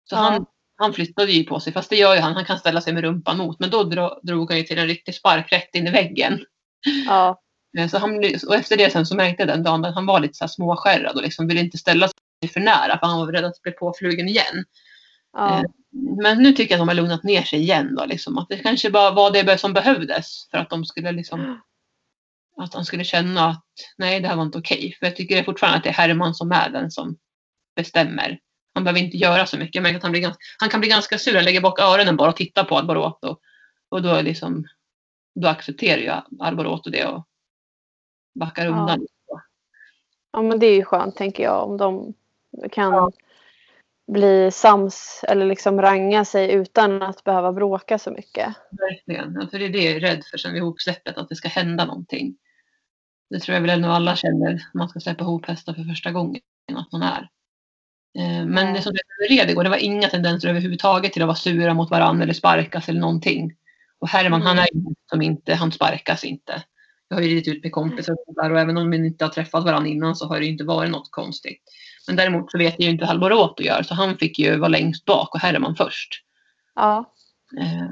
Så Ja. han, han flyttade ju på sig, fast det gör ju han. Han kan ställa sig med rumpan mot. Men då dro, drog han ju till en riktig spark rätt in i väggen. Ja. Eh, Så han, och efter det sen så märkte jag den dagen att han var lite så här småskärrad och liksom ville inte ställa sig för nära för han var rädd att bli påflugen igen. Ja. Eh, Men nu tycker jag att de har lugnat ner sig igen då. Liksom, att det kanske bara var det som behövdes för att de skulle liksom att han skulle känna att nej, det här var inte okej. För jag tycker fortfarande att det är Herman som är den som bestämmer. Han behöver inte göra så mycket. Att han, blir ganska, han kan bli ganska sur. Han lägger bak öronen bara och tittar på Alboroto. Och då, liksom, då accepterar ju Alboroto det och backar Ja. undan. ja, men det är ju skönt tänker jag om de kan Ja. bli sams eller liksom ranga sig utan att behöva bråka så mycket. Verkligen. Ja, För det är det jag är rädd för sen vid ihopsläppet, att det ska hända någonting. Det tror jag väl ändå alla känner när man ska släppa ihop hästar för första gången, att man är. Eh, Men det som det red igår, det var inga tendenser överhuvudtaget till att vara sura mot varandra eller sparkas eller någonting. Och Herman, Mm. han är som inte, han sparkas inte. Jag har ju ridit ut med kompisar och och även om vi inte har träffat varandra innan så har det inte varit något konstigt. Men däremot så vet jag ju inte hur Alboroto gör så han fick ju vara längst bak och Herman först. Ja. Eh,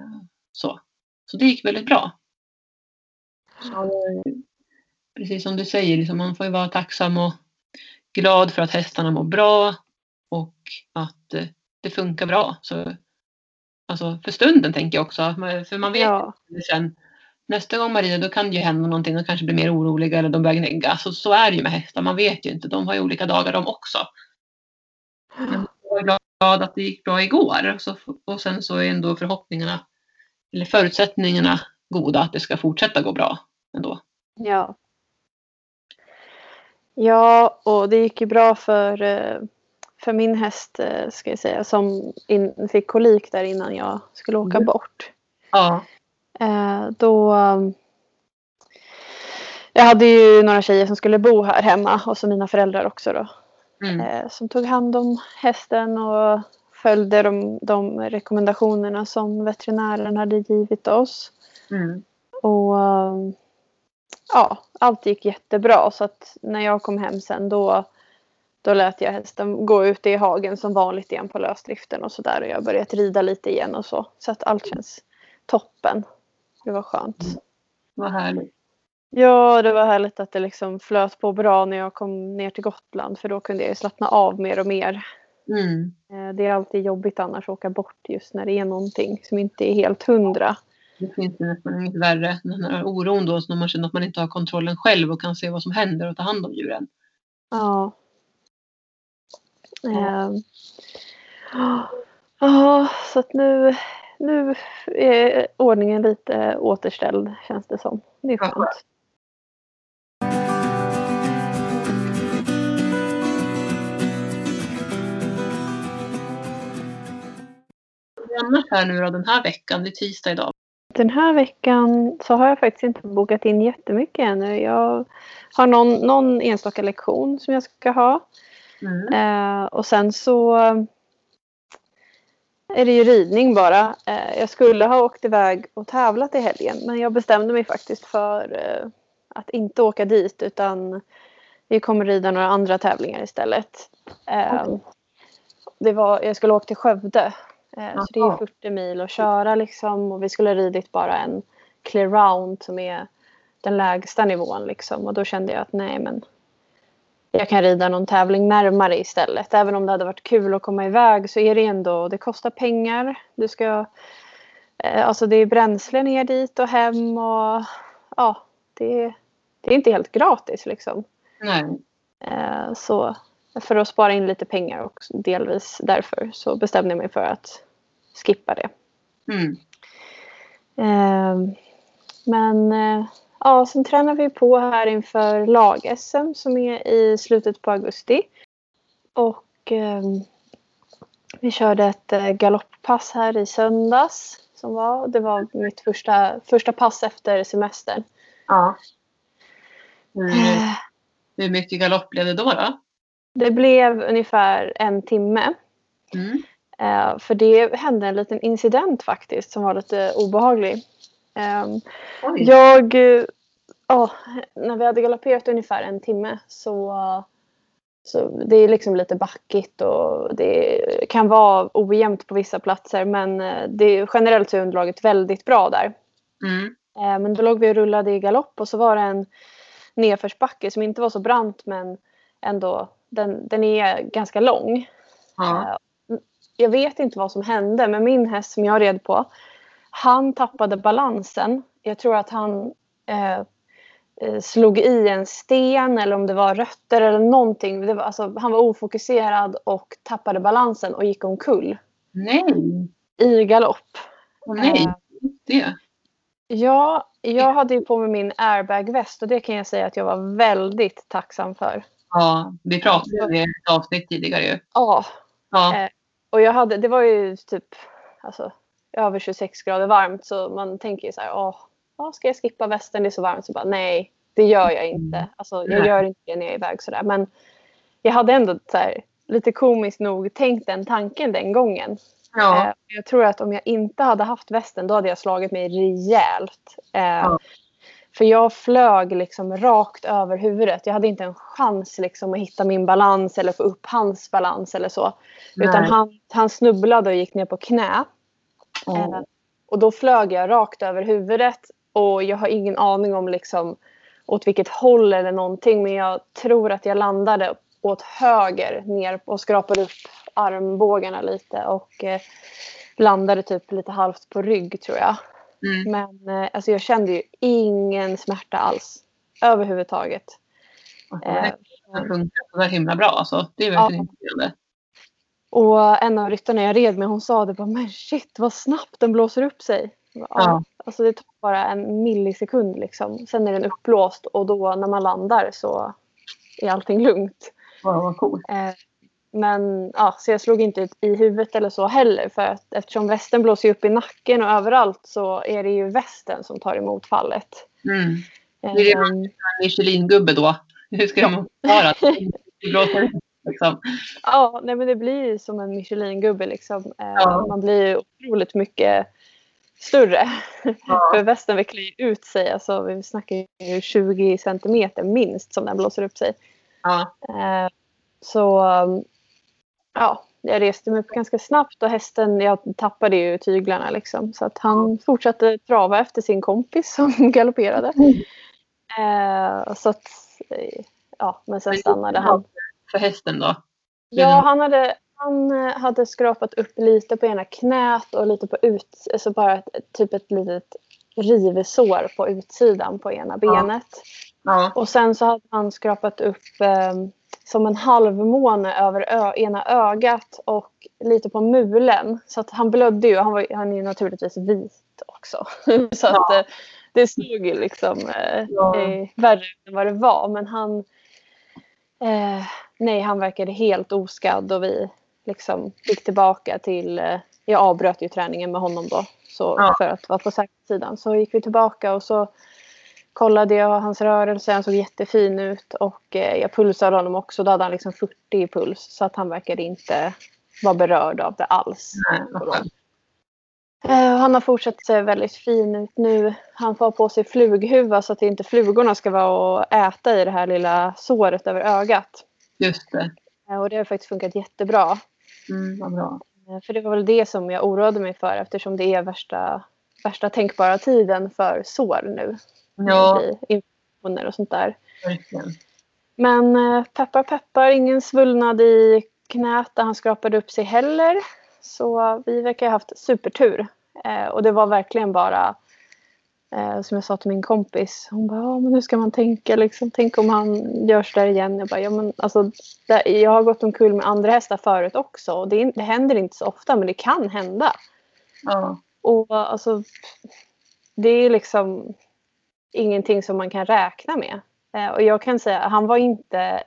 så. så det gick väldigt bra. Så, precis som du säger, liksom, man får ju vara tacksam och glad för att hästarna mår bra och att eh, det funkar bra. Så, alltså för stunden tänker jag också, för man vet Ja. sen nästa gång man rider då kan det ju hända någonting, de kanske blir mer oroliga eller de börjar gnägga. Så, så är det ju med hästar, man vet ju inte, de har ju olika dagar de också. Men jag är glad att det gick bra igår. Och, så, och sen så är ändå förhoppningarna, eller förutsättningarna goda att det ska fortsätta gå bra ändå. Ja. Ja, och det gick ju bra för, eh, för min häst eh, ska jag säga som in, fick kolik där innan jag skulle åka Mm. bort. Ja. Eh, då jag hade ju några tjejer som skulle bo här hemma och så mina föräldrar också då. Mm. Eh, som tog hand om hästen och följde de, de rekommendationerna som veterinären hade givit oss. Mm. Och ja, allt gick jättebra så att när jag kom hem sen då, då lät jag hästen gå ute i hagen som vanligt igen på lösdriften och sådär och jag har börjat rida lite igen och så. Så att allt känns toppen. Det var skönt. Vad härligt. Ja, det var härligt att det liksom flöt på bra när jag kom ner till Gotland för då kunde jag slappna av mer och mer. Mm. Eh, Det är alltid jobbigt annars att åka bort just när det är någonting som inte är helt hundra. Det finns nästan inget värre. Den här oron då, så när man känner att man inte har kontrollen själv och kan se vad som händer och ta hand om djuren. Ja. Ja, så att nu, nu är ordningen lite återställd känns det som. Det är skönt. Annars här nu då den här veckan, det är tisdag idag. Den här veckan så har jag faktiskt inte bokat in jättemycket ännu. Jag har någon, någon enstaka lektion som jag ska ha. Mm. Eh, och sen så är det ju ridning bara. Eh, jag skulle ha åkt iväg och tävlat i helgen men jag bestämde mig faktiskt för eh, att inte åka dit utan vi kommer rida några andra tävlingar istället. Okej. det var, jag skulle åka till Skövde. Eh, så det är Jaha. 40 mil att köra liksom och vi skulle ha ridit bara en clear round som är den lägsta nivån liksom och då kände jag att nej men jag kan rida någon tävling närmare istället. Även om det hade varit kul att komma iväg så är det ändå, det kostar pengar. Du ska, eh, alltså det är bränsle ner dit och hem och ja, det, det är inte helt gratis liksom. Nej. Eh, så för att spara in lite pengar och delvis därför så bestämde jag mig för att skippa det. Mm. Eh, men ja, sen tränar vi på här inför lag-SM som är i slutet på augusti. Och eh, vi körde ett eh, galopppass här i söndags. Som var, det var mitt första, första pass efter semestern. Ja. Hur, Eh, hur mycket galopp blev det då? då? Det blev ungefär en timme. Mm. Eh, för det hände en liten incident faktiskt som var lite obehaglig. Ehm. Jag, eh, ja, när vi hade galopperat ungefär en timme så, så det är liksom lite backigt och det kan vara ojämnt på vissa platser men eh, det, generellt så är underlaget väldigt bra där. Mm. Eh, Men då låg vi och rullade i galopp och så var det en nedförsbacke som inte var så brant men ändå den, den är ganska lång. Ja. Jag vet inte vad som hände men min häst som jag red på han tappade balansen. Jag tror att han eh, eh, slog i en sten eller om det var rötter eller någonting. Var, alltså, han var ofokuserad och tappade balansen och gick omkull Nej. i galopp. Nej. Eh, Det. Ja, jag hade ju på mig min airbagväst och det kan jag säga att jag var väldigt tacksam för. Ja, vi pratade om det i ett avsnitt tidigare ju. Ja, Ja. Eh. och jag hade, det var ju typ alltså, över 26 grader varmt så man tänker ju så här, åh, ska jag skippa västen, det är så varmt. Så bara nej, det gör jag inte. Alltså, jag gör inte det när jag är iväg sådär. Men jag hade ändå så här, lite komiskt nog tänkt den tanken den gången. Ja. Eh, Jag tror att om jag inte hade haft västen då hade jag slagit mig rejält. Eh, Ja. För jag flög liksom rakt över huvudet. Jag hade inte en chans liksom att hitta min balans eller få upp hans balans eller så. Utan Nej. han, han snubblade och gick ner på knä. Eh, och då flög jag rakt över huvudet. Och jag har ingen aning om liksom åt vilket håll eller någonting. Men jag tror att jag landade åt höger ner och skrapade upp armbågarna lite. Och eh, landade typ lite halvt på rygg tror jag. Mm. Men eh, alltså jag kände ju ingen smärta alls. Överhuvudtaget. Alltså, Eh, det här funkar så himla bra alltså. Det är verkligen imponerande. Och en av ryttarna jag red med hon sa det bara men shit vad snabbt den blåser upp sig. Ja. Ja. Alltså det tar bara en millisekund liksom. Sen är den uppblåst och då när man landar så är allting lugnt. Wow, vad coolt. Eh, men ja, så jag slog inte ut i huvudet eller så heller för att eftersom västen blåser upp i nacken och överallt så är det ju västen som tar emot fallet. Mm. Det är det Eh, En Michelin-gubbe då. Hur ska man förklara det? Det blåser upp, liksom. Ja, nej men det blir ju som en Michelin-gubbe liksom. Eh, Ja. Man blir ju otroligt mycket större. Ja. För västen vecklar ju ut sig. Alltså, vi snackar ju 20 centimeter minst som den blåser upp sig. Ja. Eh, så um, ja, jag reste mig upp ganska snabbt och hästen, jag tappade ju tyglarna liksom. Så att han fortsatte trava efter sin kompis som galopperade. Eh, så att, ja, men sen stannade han. För hästen då? Ja, han hade, Han eh, hade skrapat upp lite på ena knät och lite på ut, alltså bara ett, typ ett litet rivsår på utsidan på ena benet. Ja. Och sen så hade han skrapat upp eh, som en halvmåne över ena ögat och lite på mulen. Så att han blödde ju. Han, var, han är ju naturligtvis vit också. så att Ja. eh, det såg ju liksom eh, Ja. eh, värre än vad det var. Men han, eh, nej, han verkade helt oskadd och vi liksom gick tillbaka till, eh, jag avbröt ju träningen med honom då. Så Ja. för att vara på säkerhetssidan. Så gick vi tillbaka och så kollade jag hans rörelse. Han såg jättefin ut och eh, jag pulsade honom också. Då hade han liksom 40 i puls så att han verkade inte vara berörd av det alls. Nej, han har fortsatt se väldigt fin ut nu. Han får på sig flughuva så att inte flugorna ska vara och äta i det här lilla såret över ögat. Just det. Eh, och det har faktiskt funkat jättebra. Mm, vad bra. Eh, för det var väl det som jag oroade mig för eftersom det är värsta, värsta tänkbara tiden för sår nu. Ja, infektioner och sånt där. verkligen. Men eh, peppar peppar, ingen svullnad i knät där han skrapade upp sig heller. Så vi verkar ha haft supertur. Eh, och det var verkligen bara eh, som jag sa till min kompis. Hon bara, ja men hur ska man tänka liksom? Tänk om han gör så där igen. Jag bara, ja men alltså. Det, jag har gått omkull med andra hästar förut också. Och det, det händer inte så ofta men det kan hända. Ja. Och alltså, det är liksom ingenting som man kan räkna med. Eh, och jag kan säga, han var inte,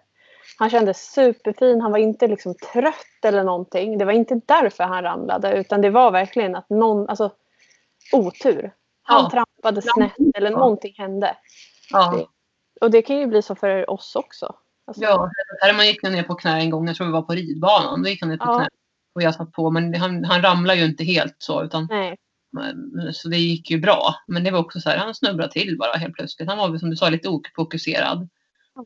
han kändes superfin, han var inte liksom trött eller någonting. Det var inte därför han ramlade utan det var verkligen att någon, alltså otur. Han Ja. trampade snett eller någonting hände. Ja. Och det kan ju bli så för oss också. Alltså, ja. Herman gick ner på knä en gång. Jag tror vi var på ridbanan. Då gick han ner på Ja. knä. Och jag satt på. Men han, han ramlade ju inte helt så. Utan, Nej. så det gick ju bra. Men det var också så här. Han snubblade till bara helt plötsligt. Han var som du sa lite ofokuserad.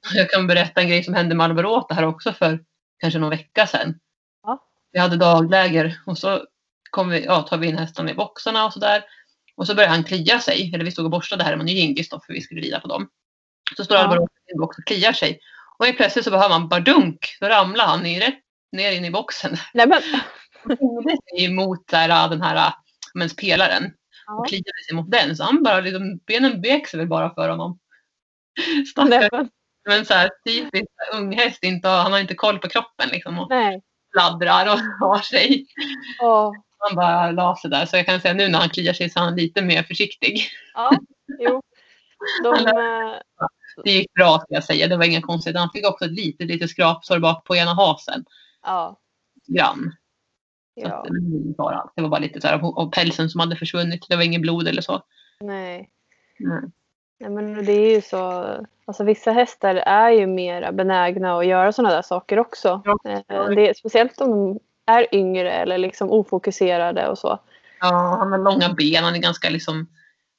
Jag kan berätta en grej som hände med Alvarota här också för kanske någon vecka sedan. Ja. Vi hade dagläger och så kom vi, ja, tar vi in hästarna i boxarna och sådär. Och så började han klia sig. Eller vi stod och borstade Herman och Gingis då för vi skulle rida på dem. Så står Ja. Alvarota i en box och kliar sig. Och helt plötsligt så behöver man bardunk. Då ramlar han i, rätt ner in i boxen. Nej men. Hängde sig emot där, den här men, pelaren. Ja. Och kliade sig mot den. Så han bara, liksom, benen vek sig väl bara för honom. Stackars men, så här typiskt unghäst, inte, han har inte koll på kroppen liksom och nej. fladdrar och har sig. Åh. Han bara la sig där. Så jag kan säga nu när han kliar sig så är han lite mer försiktig. Ja, jo. De, eh, Det gick bra ska jag säga. Det var inga konstigt. Han fick också ett litet, litet skrapsår bak på ena hasen. ja, Grann. Ja. det var bara allt. Det var bara lite så här av pälsen som hade försvunnit. Det var ingen blod eller så. Nej. Mm. Nej, men det är ju så. Alltså, vissa hästar är ju mer benägna att göra sådana där saker också. Ja. Eh, Det är, speciellt om de är yngre eller liksom ofokuserade och så. Ja, han har långa ben. Han är ganska liksom,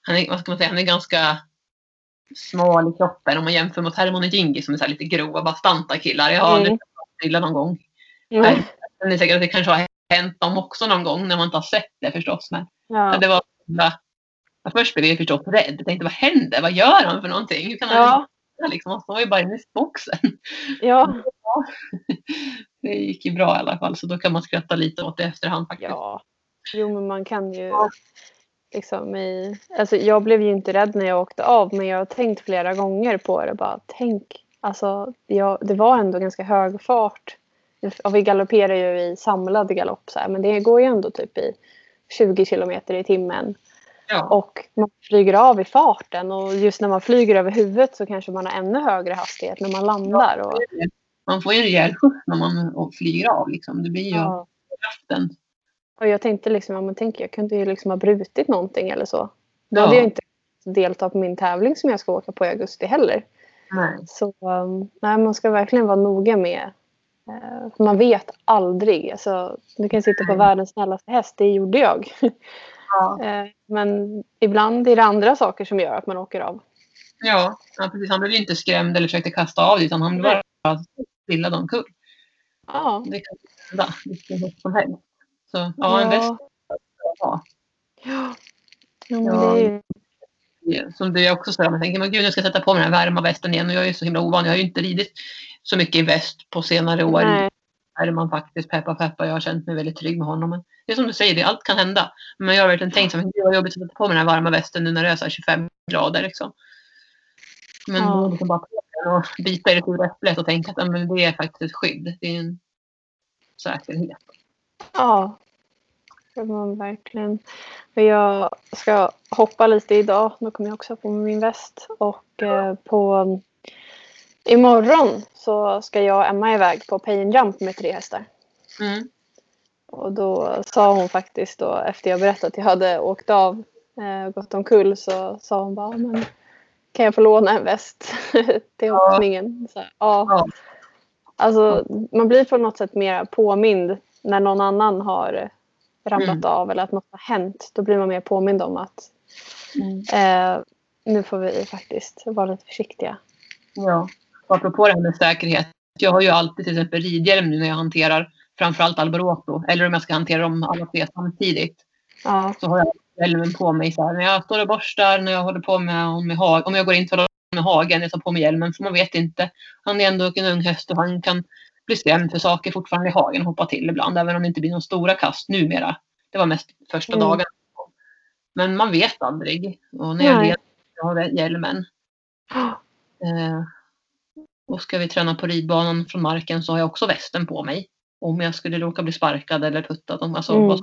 han är, vad ska man säga, han är ganska smal i kroppen om man jämför mot Hermon och Jingi som är så här lite grova, bastanta killar. Jag har Mm. illa någon gång. Mm. Men det är säkert att det kanske har hänt dem också någon gång när man inte har sett det förstås. Men Ja. det var Först blev jag förstås rädd. Jag tänkte vad händer? Vad gör han för någonting? Hur kan han Ja. ja. liksom? Han står ju bara inne i boxen. Ja. Det gick ju bra i alla fall så då kan man skratta lite åt det i efterhand faktiskt. ja. Jo, men man kan ju Ja. liksom i... Alltså, jag blev ju inte rädd när jag åkte av men jag har tänkt flera gånger på det. Bara, tänk, alltså, jag, det var ändå ganska hög fart. Och vi galopperar ju i samlad galopp så här, men det går ju ändå typ i 20 kilometer i timmen. Ja. Och man flyger av i farten och just när man flyger över huvudet så kanske man har ännu högre hastighet när man landar. Och, Man får ju en rejäl skjuts när man flyger av. Liksom. Det blir ju ja. kraften. och jag tänkte liksom, ja, men tänk, jag kunde ju liksom ha brutit någonting eller så. Då Ja. hade jag inte deltagit på min tävling som jag ska åka på i augusti heller. Nej. Så um, nej, man ska verkligen vara noga med. eh, man vet aldrig. Alltså, du kan sitta på världens snällaste häst. Det gjorde jag. Ja. Eh, men ibland är det andra saker som gör att man åker av. Ja, ja, precis. Han blev ju inte skrämd eller försökte kasta av det utan han Nej. bara trillade omkull. Ja. Det kan hända vilken häst som helst. Så ja, en väst ja. Ja. Ja, ju... Som det är också så här, man tänker, men gud nu ska jag sätta på mig den här varma västen igen och jag är så himla ovan. Jag har ju inte ridit så mycket i väst på senare år. Nej. är man faktiskt peppa peppa. Jag har känt mig väldigt trygg med honom. Men det är som du säger, det, allt kan hända. Men jag har verkligen tänkt att det var jobbigt att sätta på mig den här varma västen nu när det är så 25 grader. Liksom. Men Ja. då liksom bara och bita i det sura äpplet och tänka att men det är faktiskt ett skydd. Det är en säkerhet. Ja, det var man verkligen. Jag ska hoppa lite idag. Då kommer jag också på min väst. Och eh, på imorgon så ska jag och Emma iväg på pay and jump med tre hästar. Mm. Och då sa hon faktiskt då efter jag berättat att jag hade åkt av eh, och gått omkull så sa hon bara men kan jag få låna en väst till här, ja. Ja. Alltså man blir på något sätt mer påmind när någon annan har ramlat Mm. av eller att något har hänt. Då blir man mer påmind om att Mm. eh, nu får vi faktiskt vara lite försiktiga. Ja, och apropå det här med säkerhet. Jag har ju alltid till exempel ridhjälm nu när jag hanterar framförallt Alboreto. Eller om jag ska hantera dem alla tre samtidigt. Ja, Så har jag hjälmen på mig så här. När jag står och borstar, när jag håller på med, med hag, om jag går in till med hagen, jag tar på mig hjälmen. För man vet inte. Han är ändå en ung häst och han kan bli skrämd för saker fortfarande i hagen och hoppa till ibland. Även om det inte blir några stora kast numera. Det var mest första Mm. dagen. Men man vet aldrig. Och när jag Nej. leder, jag har hjälmen. Eh, och ska vi träna på ridbanan från marken så har jag också västen på mig. Om jag skulle råka bli sparkad eller puttad. Alltså, Mm.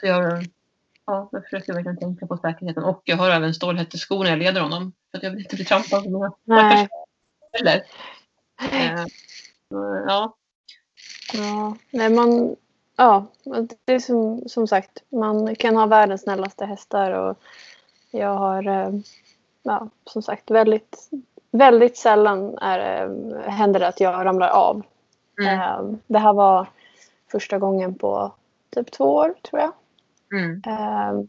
Så jag, ja, jag försöker verkligen tänka på säkerheten. Och jag har även stålhätteskor när jag leder honom. För att jag vill inte bli trampad på mina nej. heller. Eh, ja, Ja, nej man, ja, det är som, som sagt, man kan ha världens snällaste hästar och jag har, eh, ja, som sagt, väldigt, väldigt sällan är, det- händer det att jag ramlar av. mm, Eh, Det här var första gången på typ två år, tror jag. mm, Eh,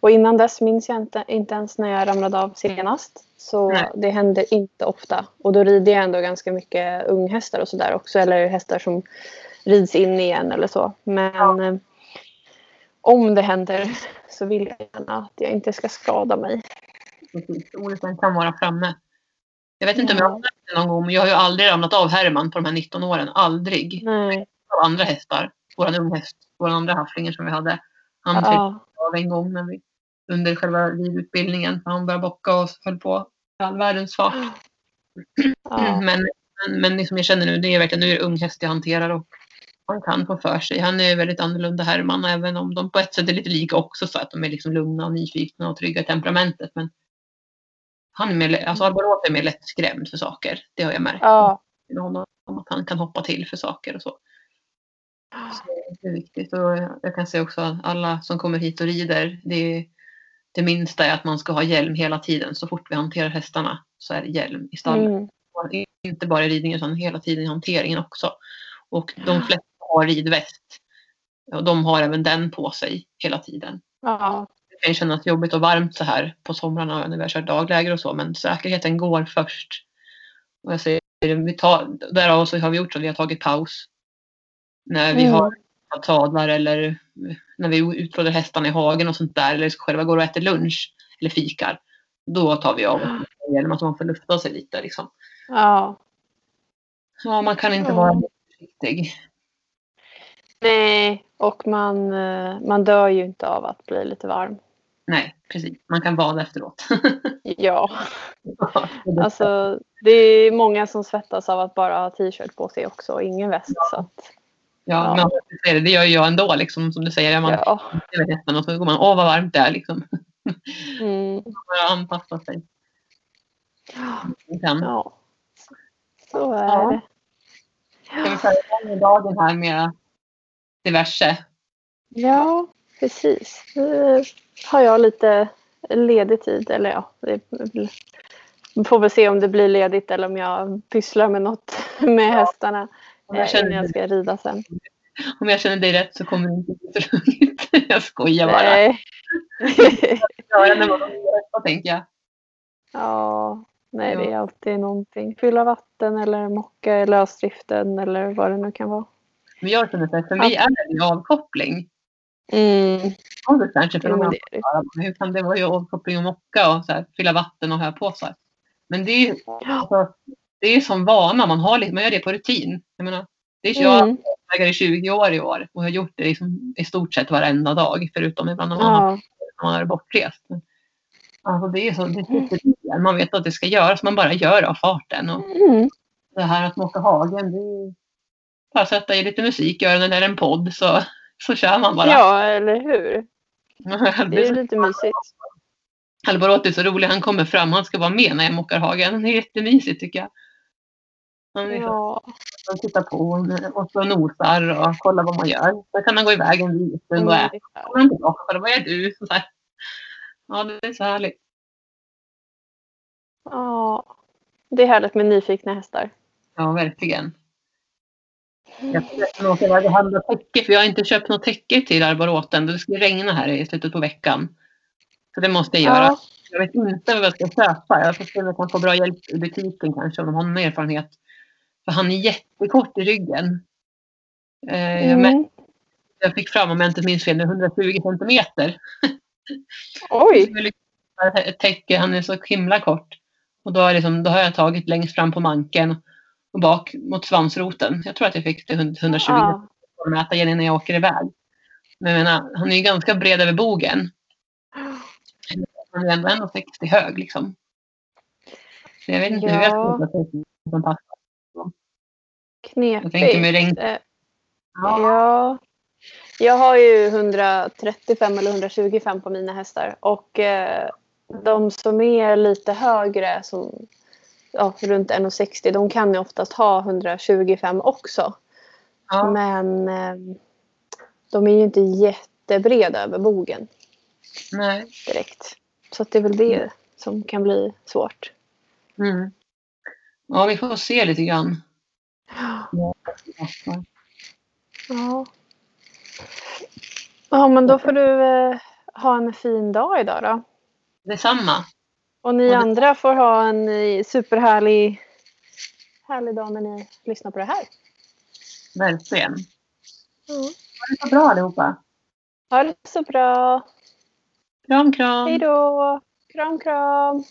Och innan dess minns jag inte, inte ens när jag ramlade av senast. Så Nej. det händer inte ofta. Och då rider jag ändå ganska mycket unghästar och sådär också. Eller hästar som rids in igen eller så. Men eh, om det händer så vill jag gärna att jag inte ska skada mig. precis. Olyckan kan vara framme. Jag vet inte om jag Ja. har sagt det någon gång, men jag har ju aldrig ramlat av Herman på de här 19 åren. Aldrig. Nej. Av andra hästar. Våran unghäst, våran andra hafflinger som vi hade. Han Ja. av en gång när vi, under själva ridutbildningen. Han började bocka och höll på i all världens fart. Ja. Men, men, men liksom jag känner nu, det är verkligen nu är det ung häst jag hanterar och han kan få för sig. Han är väldigt annorlunda Herman, även om de på ett sätt är lite lika också så att de är liksom lugna och nyfikna och trygga i temperamentet. Men han är mer, alltså Alborot är mer lättskrämd för saker. Det har jag märkt Ja. med honom, att han kan hoppa till för saker och så. Så det är viktigt. Och jag kan säga också att alla som kommer hit och rider, det, det minsta är att man ska ha hjälm hela tiden. Så fort vi hanterar hästarna så är det hjälm i stallet. Mm. Inte bara i ridningen utan hela tiden i hanteringen också. Och de flesta har ridväst. Och de har även den på sig hela tiden. Ja. Det kan kännas jobbigt och varmt så här på somrarna när vi har kört dagläger och så. Men säkerheten går först. Och jag säger, vi tar, därav så har vi gjort så att vi har tagit paus. När vi Mm. har sadlar eller när vi utfodrar hästarna i hagen och sånt där. Eller själva går och äter lunch eller fikar. Då tar vi av så att man får lufta sig lite. Liksom. Ja. Ja, man kan inte vara försiktig. Nej, och man, eh, man dör ju inte av att bli lite varm. Nej, precis. Man kan bada efteråt. Ja. Alltså, det är många som svettas av att bara ha t-shirt på sig också och ingen väst. Så att, ja, ja. Men det, gör jag ändå, liksom, som du säger. Man ja. och så går man, åh vad varmt det är. Liksom. Mm, Man anpassa sig. Kan. ja. Så är Ja. det. Ska vi köra igång dagen här med diverse? Ja, precis. Nu har jag lite ledig tid. Eller ja, vi får väl se om det blir ledigt eller om jag pysslar med något med hästarna Om jag, eh, innan känner, jag ska rida sen. om jag känner dig rätt så kommer det inte bli så lugnt. Jag skojar bara. Nej. Tänker jag. ja, nej det Ja. är alltid någonting. Fylla vatten eller mocka i lösdriften eller vad det nu kan vara. Men jag känner här, för mig är det ju avkoppling. Mm. Det kanske för Jo, det hur kan det vara avkoppling och mocka och så här, fylla vatten och ha på sig? Men det är ju, alltså, det är som vana, man, har, man gör det på rutin. Jag menar, det är, jag har Mm. i 20 år i år och har gjort det liksom i stort sett varenda dag förutom ibland när man, har, Ja. när man är bortrest. Alltså det är så, det sitter i en. man vet att det ska göras, man bara gör av farten. Och Mm. det här att åka hagen, det är bara sätta i lite musik, göra den där en podd så, så kör man bara. ja, eller hur? Det är lite mysigt. Alboroti är så rolig, han kommer fram, han ska vara med när jag mockar hagen. Det är jättemysigt tycker jag. Han, Ja. han tittar på och så nosar och kollar vad man gör. Så kan han gå iväg en liten och äta. Kommer han tillbaka och kollar, vad är du? Så här. Ja, det är så härligt. Ja. Det är härligt med nyfikna hästar. Ja, verkligen. Jag ska åka iväg och handla täcke, för jag har inte köpt något täcke till arboroten. Det ska regna här i slutet på veckan. Så det måste jag göra. Ja. Jag vet inte vad jag ska köpa. Jag får se om jag kan få bra hjälp i butiken kanske, om de har någon erfarenhet. För han är jättekort i ryggen. Eh, Mm. jag fick fram, om jag inte minns fel, nu 120 centimeter. Oj. Ett täcke, han är så himla kort. Och då, är liksom, då har jag tagit längst fram på manken och bak mot svansroten. Jag tror att jag fick till 120 Ja. mäta igen innan jag åker iväg. Men jag menar, han är ju ganska bred över bogen. Han är ändå 1,60 hög liksom. Så jag vet inte hur jag ska Ja. täcken som passar. Knepigt. Jag tänker med regn- Ja. Ja. Jag har ju 135 eller 125 på mina hästar och eh, de som är lite högre, som ja, runt 1,60, de kan ju oftast ha 125 också. Ja. Men eh, de är ju inte jättebreda över bogen Nej. direkt. Så det är väl det som kan bli svårt. Mm. Ja, vi får se lite grann. Ja. Ja. Ja, men då får du eh, ha en fin dag idag då. Detsamma. Och ni andra får ha en eh, superhärlig härlig dag när ni lyssnar på det här. Verkligen. Mm. Ha det så bra allihopa. Ha det så bra. Kram, kram. Hej då. Kram, kram.